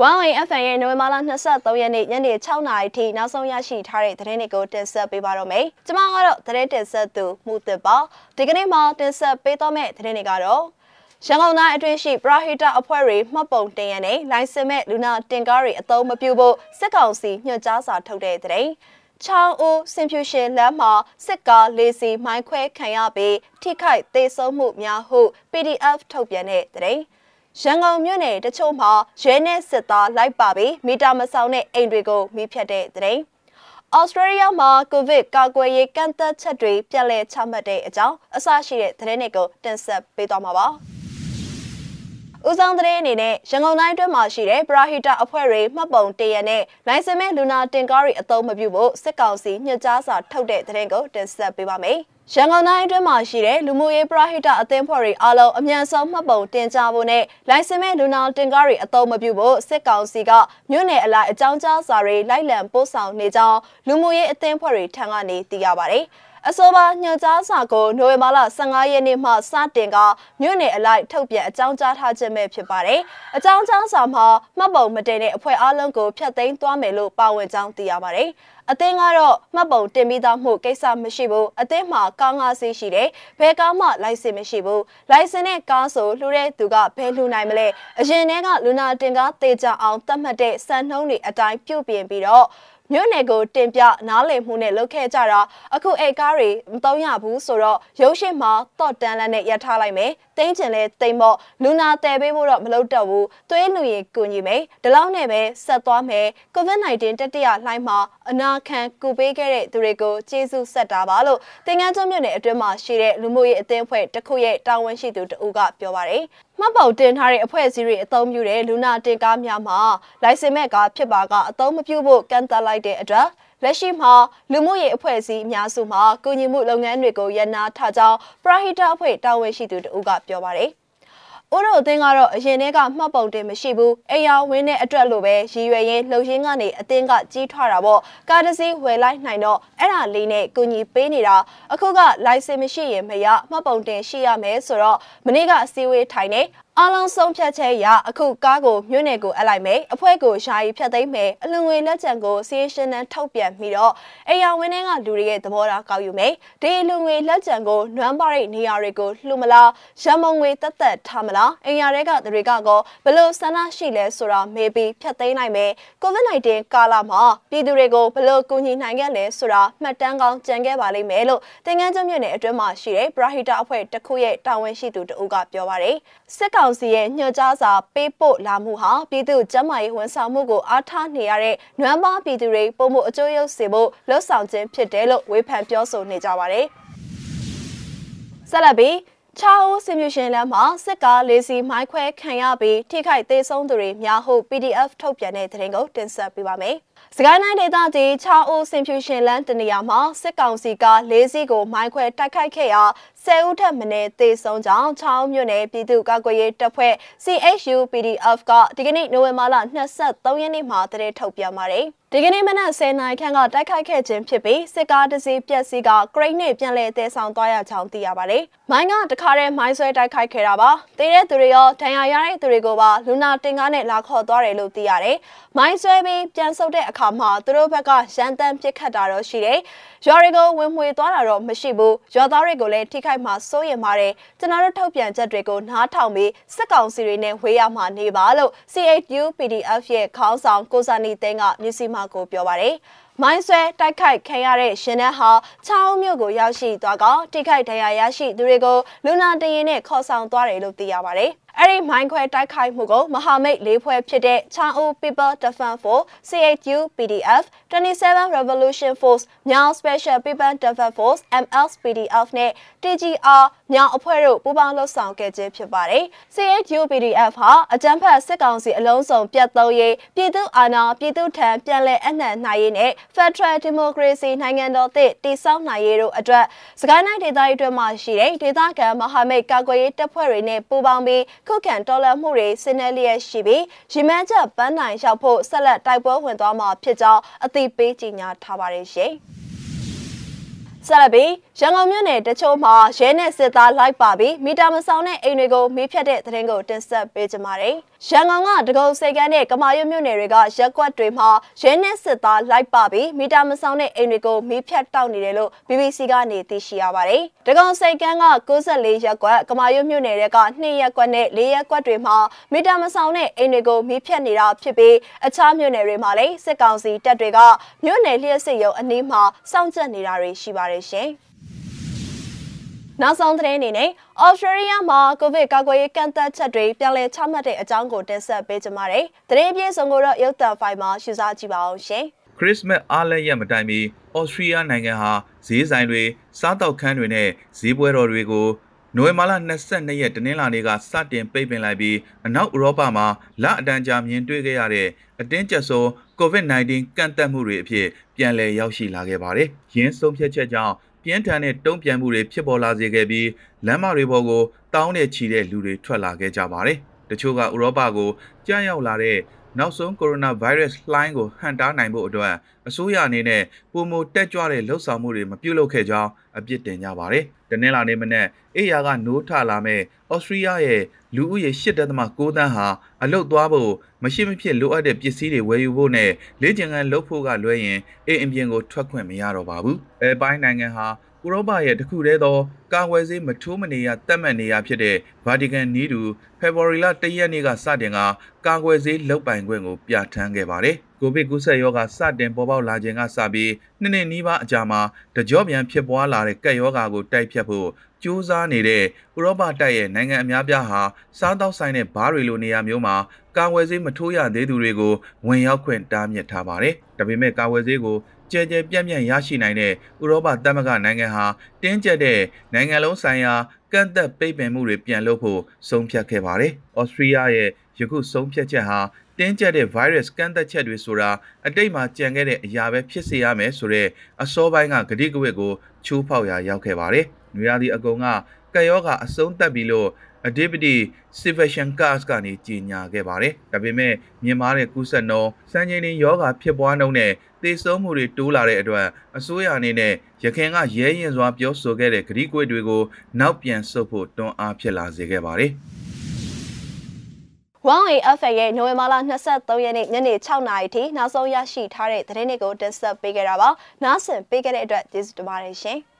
1way FM ရဲ့နိုဝင်ဘာလ23ရက်နေ့ညနေ6နာရီထိနောက်ဆုံးရရှိထားတဲ့သတင်းတွေကိုတင်ဆက်ပေးပါတော့မယ်။ကျွန်မကတော့သတင်းတင်ဆက်သူမှုသစ်ပါ။ဒီကနေ့မှာတင်ဆက်ပေးတော့မယ့်သတင်းတွေကတော့ရန်ကုန်တိုင်းအတွင်းရှိပရာဟိတအဖွဲ့တွေမှတ်ပုံတင်ရတဲ့လိုင်စင်မဲ့လူနာတင်ကားတွေအသုံးမပြုဖို့စစ်ကောင်စီညွှန်ကြားစာထုတ်တဲ့သတင်း။ချောင်းဦးစင်ဖြူရှင်လမ်းမှာစစ်ကားလေးစီမိုင်းခွဲခံရပြီးထိခိုက်သေးဆုံးမှုများဟု PDF ထုတ်ပြန်တဲ့သတင်း။ ရန်ကုန်မြို့နယ်တချို့မှာရဲနဲ့စစ်သားလိုက်ပါပြီးမီတာမဆောင်တဲ့အိမ်တွေကိုမိဖြတ်တဲ့တဲ့။ဩစတြေးလျမှာကိုဗစ်ကာကွယ်ရေးကန့်သက်ချက်တွေပြက်လဲချမှတ်တဲ့အကြောင်းအစရှိတဲ့သတင်းတွေကိုတင်ဆက်ပေးသွားမှာပါ။ဦးဆောင်တဲ့အနေနဲ့ရန်ကုန်တိုင်းအတွင်းမှာရှိတဲ့ပရာဟိတအဖွဲ့တွေမှတ်ပုံတင်ရတဲ့လိုင်စင်မဲ့လူနာတင်ကားတွေအသုံးမပြုဖို့စစ်ကောင်စီညွှန်ကြားစာထုတ်တဲ့သတင်းကိုတင်ဆက်ပေးပါမယ်။ ရန်ကုန်တိုင်းအတွင်းမှာရှိတဲ့လူမှုရေးပရဟိတအသင်းဖွဲ့တွေအားလုံးအမြန်ဆုံးမှတ်ပုံတင်ကြဖို့နဲ့လိုင်စင်မဲ့လူနာတင်ကားတွေအသုံးမပြုဖို့စစ်ကောင်စီကမြို့နယ်အလိုက်အကြောင်းကြားစာတွေလိုက်လံပို့ဆောင်နေကြောင်းလူမှုရေးအသင်းဖွဲ့တွေထံကနေသိရပါတယ်။ အဆိုပါညွှန်ကြားစာကိုနိုဝင်ဘာလ15ရက်နေ့မှစတင်ကမြို့နယ်အလိုက်ထုတ်ပြန်အကြောင်းကြားထားခြင်းပဲဖြစ်ပါတယ်။အကြောင်းကြားစာမှာမှတ်ပုံမတင်တဲ့အဖွဲ့အလုံးကိုဖျက်သိမ်းသွားမယ်လို့ပါဝင်ကြောင်းသိရပါတယ်။အသင်းကတော့မှတ်ပုံတင်ပြီးသားမှုကိစ္စမရှိဘူးအသင်းမှာကားငါးစီးရှိတယ်ဘယ်ကားမှလိုင်စင်မရှိဘူးလိုင်စင်နဲ့ကားဆိုလှူတဲ့သူကဘယ်လှူနိုင်မလဲအရင်တည်းကလူနာတင်ကားတေချအောင်သတ်မှတ်တဲ့စံနှုန်းတွေအတိုင်းပြုပြင်ပြီးတော့ မြို့နယ်ကိုတင်ပြနားလည်မှုနဲ့လုပ်ခဲ့ကြတာအခုအိတ်ကားတွေမသုံးရဘူးဆိုတော့ရုပ်ရှင်မှာတော့တန်လန်းနဲ့ရထားလိုက်မယ် တင်းကျင်လဲတိမ်ပေါ့လူနာတဲပေးဖို့တော့မလုပ်တော့ဘူးသွေးလူရင်ကူညီမယ်ဒီလောက်နဲ့ပဲဆက်သွားမယ် COVID-19 တတိယလှိုင်းမှာအနာခံကူပေးခဲ့တဲ့သူတွေကိုကျေးဇူးဆက်တာပါလို့တင်ငန်းကျွန်းမြို့နယ်အတွင်းမှာရှိတဲ့လူမှုရေးအသင်းအဖွဲ့တစ်ခုရဲ့တာဝန်ရှိသူတဦးကပြောပါတယ်မှတ်ပုံတင်ထားတဲ့အဖွဲ့အစည်းတွေအသုံးပြုတဲ့လူနာတင်ကားများမှာလိုင်စင်မဲ့ကားဖြစ်ပါကအသုံးမပြုဖို့ကန့်သတ်လိုက်တဲ့အတွက် လက်ရှိမှာလူမှုရေးအဖွဲ့အစည်းအများစုမှာကုညီမှုလုပ်ငန်းတွေကိုရန်နာထားကြောင်းပရဟိတအဖွဲ့တာဝန်ရှိသူတို့ကပြောပါတယ်။။ဦးတို့အသင်းကတော့အရင်တည်းကမှတ်ပုံတင်မရှိဘူး။အိယာဝင်းတဲ့အတွက်လို့ပဲရည်ရွယ်ရင်းလှုပ်ရင်းကနေအသင်းကကြီးထွားတာပေါ့။ကားတစ်စီးဝယ်လိုက်နိုင်တော့အဲ့ဒါလေးနဲ့ကူညီပေးနေတာ။အခုကလိုင်စင်မရှိရင်မရမှတ်ပုံတင်ရှိရမယ်ဆိုတော့မနေ့ကအစည်းအဝေးထိုင်နေ အားလုံးဆုံးဖြတ်ချက်ရအခုကားကိုမြို့နယ်ကိုအပ်လိုက်မယ်အဖွဲ့ကိုရှာရီဖြတ်သိမ်းမယ်အလွန်ငွေလက်ကျန်ကိုစီးရှင်နှန်းထုတ်ပြန်ပြီးတော့အိယာဝင်းထဲကလူတွေရဲ့သဘောထားကောက်ယူမယ်ဒီအလွန်ငွေလက်ကျန်ကိုနွမ်းပါတဲ့နေရာတွေကိုလှူမလားရမုံငွေတက်တက်ထားမလားအိယာတွေကတွေကကောဘလို့ဆန္ဒရှိလဲဆိုတာမေးပြီးဖြတ်သိမ်းနိုင်မယ် COVID-19 ကာလမှာပြည်သူတွေကိုဘလို့ကူညီနိုင်ခဲ့လဲဆိုတာမှတ်တမ်းကောင်းကြံခဲ့ပါလိမ့်မယ်လို့တင်ငန်းကျွမြို့နယ်အတွင်းမှာရှိတဲ့ပရာဟိတအဖွဲ့တစ်ခုရဲ့တာဝန်ရှိသူတဦးကပြောပါတယ်စစ်ကောင်စီရဲ့ညွှန်ကြားစာပေးပို့လာမှုဟာပြည်သူ့ကျန်းမာရေးဝန်ဆောင်မှုကိုအားထားနေရတဲ့နွမ်းပါပြည်သူတွေပုံမှုအကျိုးရုပ်စေဖို့လှုံ့ဆော်ခြင်းဖြစ်တယ်လို့ဝေဖန်ပြောဆိုနေကြပါတယ်။ဆက်လက်ပြီးချာအိုစင်မြူရှင်လမ်းမှာစစ်ကားလေးစီမိုင်းခွဲခံရပြီးထိခိုက်သေးဆုံးသူတွေများဟု PDF ထုတ်ပြန်တဲ့သတင်းကိုတင်ဆက်ပေးပါမယ်။ စကိုင်းတိုင်းဒေသကြီးချာအိုစင်ဖြူရှင်လမ်းတနေရာမှာစစ်ကောင်စီကလေးစီးကိုမိုင်းခွဲတိုက်ခိုက်ခဲ့ရာ10ဦးထက်မနည်းသေဆုံးကြောင်းချောင်းမြို့နယ်ပြည်သူ့ကာကွယ်ရေးတပ်ဖွဲ့ CHU PDF ကဒီကနေ့နိုဝင်ဘာလ23ရက်နေ့မှာတရေထုတ်ပြန်ပါတယ်။ဒီကနေ့မနက်10:00နာရီခန့်ကတိုက်ခိုက်ခဲ့ခြင်းဖြစ်ပြီးစစ်ကားတစ်စီးပြက်စီးကဂရိတ်နဲ့ပြန်လည်တည်ဆောင်သွားရကြောင်းသိရပါတယ်။မိုင်းကတခါတည်းမိုင်းဆွဲတိုက်ခိုက်ခဲ့တာပါ။တေးတဲ့သူတွေရောဒဏ်ရာရတဲ့သူတွေကိုပါလူနာတင်ကားနဲ့လာခေါ်သွားတယ်လို့သိရတယ်။မိုင်းဆွဲပြီးပြန်ဆုတ်တဲ့အခါမှာသူတို့ဘက်ကရန်တမ်းပစ်ခတ်တာတော့ရှိတယ်။ရွာတွေကိုဝင်မှွေသွားတာတော့မရှိဘူး။ရွာသားတွေကိုလည်းထိခိုက်မှစိုးရင်ပါတယ်။ကျွန်တော်တို့ထုတ်ပြန်ချက်တွေကိုနားထောင်ပြီးစစ်ကောင်စီတွေနဲ့ဝေးရမှာနေပါလို့ CHU PDF ရဲ့ခေါင်းဆောင်ကိုစာနီသိန်းကမြစီမာကိုပြောပါတယ်။မိုင်းဆွဲတိုက်ခိုက်ခံရတဲ့ရှင်နှက်ဟာချောင်းမြို့ကိုရောက်ရှိသွားကတိခိုက်ဒဏ်ရာရရှိသူတွေကိုလူနာတရင်နဲ့ခေါ်ဆောင်သွားတယ်လို့သိရပါတယ်။အဲ့ဒီမိုင်းခွဲတိုက်ခိုက်မှုကိုမဟာမိတ်လေးဖွဲ့ဖြစ်တဲ့ချောင်းဦး People Defense Force CHU PDF 27 Revolution Force မြောင် Special People Defense Force MSPDF နဲ့ TGR မြောင်အဖွဲ့တို့ပူးပေါင်းလှုပ်ဆောင်ခဲ့ခြင်းဖြစ်ပါတယ်။ CHU PDF ဟာအကြမ်းဖက်စစ်ကောင်စီအလုံးစုံပြတ်သုံးရေးပြည်သူအာဏာပြည်သူထံပြန်လည်အနှံ့နိုင်ရေးနဲ့ Federal Democracy နိုင်ငံတော်သစ်တည်ဆောက်နိုင်ရေးတို့အတွက်စကိုင်းတိုင်းဒေသကြီးအတွင်းမှာရှိတဲ့ဒေသခံမဟာမိတ်ကာကွယ်ရေးတပ်ဖွဲ့တွေနဲ့ပူးပေါင်းပြီးခုခံတော်လှန်မှုတွေဆင်းရဲလျက်ရှိပြီးရီမန်းချက်ပန်းနိုင်ရောက်ဖို့ဆက်လက်တိုက်ပွဲဝင်သွားမှာဖြစ်ကြောင်းအသိပေးကြေညာထားပါတယ်ရှင်။ဆက်လက်ပြီးရန်ကုန်မြို့နယ်တချို့မှာရဲနဲ့စစ်သားလိုက်ပါပြီးမီတာမဆောင်တဲ့အိမ်တွေကိုမီးဖြတ်တဲ့သတင်းကိုတင်ဆက်ပေးကြပါမယ်။ ရန်ကုန်ကတကုံစိတ်ကန်းနဲ့ကမာရွတ်မြို့နယ်တွေကရက်ကွက်တွေမှာရဲနဲ့စစ်သားလိုက်ပါပြီးမီတာမဆောင်တဲ့အိမ်တွေကိုမီးဖြတ်တောက်နေတယ်လို့ BBC ကနေသိရှိရပါတယ်။တကုံစိတ်ကန်းက64ရက်ကွက်ကမာရွတ်မြို့နယ်တွေက2ရက်ကွက်နဲ့4ရက်ကွက်တွေမှာမီတာမဆောင်တဲ့အိမ်တွေကိုမီးဖြတ်နေတာဖြစ်ပြီးအခြားမြို့နယ်တွေမှာလည်းစစ်ကောင်စီတပ်တွေကမြို့နယ်လျှက်စစ်ရုံအနီးမှာစောင့်ကြပ်နေတာတွေရှိပါတယ်ရှင်။ နောက်ဆုံးသတင်းအနေနဲ့ဩစတြေးလျမှာကိုဗစ်ကာကွယ်ရေးကန့်သတ်ချက်တွေပြန်လည်ချမှတ်တဲ့အကြောင်းကိုတင်ဆက်ပေးကြပါမယ်။သတင်းပြေဆုံးကိုတော့ရုပ်သံဖိုင်မှာရှုစားကြည့်ပါအောင်ရှင်။ခရစ်စမတ်အားလပ်ရက်မတိုင်မီဩစတြေးလျနိုင်ငံဟာဈေးဆိုင်တွေစားတောက်ခန်းတွေနဲ့ဈေးပွဲတော်တွေကိုနိုဝင်ဘာလ22ရက်တနင်္လာနေ့ကစတင်ပိတ်ပင်လိုက်ပြီးအနောက်ဥရောပမှာလအတန်းကြာမြင်တွေ့ခဲ့ရတဲ့အတင်းကျပ်ဆုံး COVID-19 ကန့်သတ်မှုတွေအဖြစ်ပြန်လည်ရောက်ရှိလာခဲ့ပါတယ်။ယင်းဆုံးဖြတ်ချက်ကြောင့် ပြင်းထန်တဲ့တုံ့ပြန်မှုတွေဖြစ်ပေါ်လာစေခဲ့ပြီးလမ်းမတွေပေါ်ကိုတောင်းနဲ့ချီတဲ့လူတွေထွက်လာခဲ့ကြပါတယ်။တချို့ကဥရောပကိုကြားရောက်လာတဲ့ နောက်ဆုံးကိုရိုနာဗိုင်းရပ်စ်လှိုင်းကိုဟန်တားနိုင်ဖို့အတွက်အစိုးရအနေနဲ့ပုံမတက်ကြွတဲ့လှုပ်ဆောင်မှုတွေမပြုလုပ်ခဲ့ကြောင်းအပြစ်တင်ကြပါတယ်။တနင်္လာနေ့မနက်အေယာကနိုးထလာမဲ့ဩစတြေးလျရဲ့လူဦးရေ၈ .9 သန်းဟာအလုတ်သွားဖို့မရှိမဖြစ်လိုအပ်တဲ့ပစ္စည်းတွေဝယ်ယူဖို့နဲ့လေ့ကျင့်ခန်းလုပ်ဖို့ကလွဲရင်အိမ်အပြင်ကိုထွက်ခွင့်မရတော့ပါဘူး။အဲပိုင်းနိုင်ငံဟာ ဥရောပရဲ့တခုတည်းသောကာဝယ်ဆေးမထိုးမနေရတတ်မှတ်နေရဖြစ်တဲ့ဗာတီကန်နီးတူဖေဖော်ဝါရီလ၁ရက်နေ့ကစတင်ကကာကွယ်ဆေးလုတ်ပိုင်ခွင့်ကိုပြဋ္ဌာန်းခဲ့ပါတယ်။ကိုဗစ်ကူးစက်ရောဂါစတင်ပေါ်ပေါက်လာခြင်းကစပြီးနှစ်နှစ်နီးပါးအကြာမှာတကြော့ပြန်ဖြစ်ပွားလာတဲ့ကပ်ရောဂါကိုတိုက်ဖြတ်ဖို့ကြိုးစားနေတဲ့ဥရောပတိုက်ရဲ့နိုင်ငံအများပြားဟာစားတောက်ဆိုင်တဲ့ဘားတွေလိုနေရာမျိုးမှာကာဝယ်ဆေးမထိုးရသေးသူတွေကိုဝင်ရောက်ခွင့်တားမြစ်ထားပါတယ်။ဒါပေမဲ့ကာဝယ်ဆေးကို ကြဲကြဲပြန့်ပြန့်ရရှိနိုင်တဲ့ဥရောပသမဂ္ဂနိုင်ငံဟာတင်းကျပ်တဲ့နိုင်ငံလုံးဆိုင်ရာကန့်သက်ပိတ်ပင်မှုတွေပြန်လုပ်ဖို့ဆုံးဖြတ်ခဲ့ပါတယ်။ဩစတြေးလျရဲ့ယခုဆုံးဖြတ်ချက်ဟာတင်းကျပ်တဲ့ virus ကန့်သက်ချက်တွေဆိုတာအတိတ်မှာကြံခဲ့တဲ့အရာပဲဖြစ်စေရမယ်ဆိုတဲ့အစောပိုင်းကဂတိကဝတ်ကိုချိုးဖောက်ရာရောက်ခဲ့ပါတယ်။နွေရာသီအကုန်ကကယောဂအဆုံးသတ်ပြီလို့ အဓိပတိ Sebastian Kurz ကနေကြေညာခဲ့ပါတယ်။ဒါပေမဲ့မြင်မာတဲ့ကူးစက်နှုန်းစံချိန်တင်ယောဂဖြစ်ပွားနှုန်းနဲ့သေဆုံးမှုတွေတိုးလာတဲ့အတွက်အစိုးရအနေနဲ့ရခင်ကရဲရင်စွာပြောဆိုခဲ့တဲ့ဂရိကွေတွေကိုနောက်ပြန်ဆုတ်ဖို့တွန်းအားဖြစ်လာစေခဲ့ပါတယ်။ 1AFA ရဲ့နိုဝင်ဘာလ23ရက်နေ့ညနေ6နာရီထိနောက်ဆုံးရရှိထားတဲ့သတင်းတွေကိုတင်ဆက်ပေးခဲ့တာပါ။နားဆင်ပေးခဲ့တဲ့အတွက်ကျေးဇူးတင်ပါတယ်ရှင်။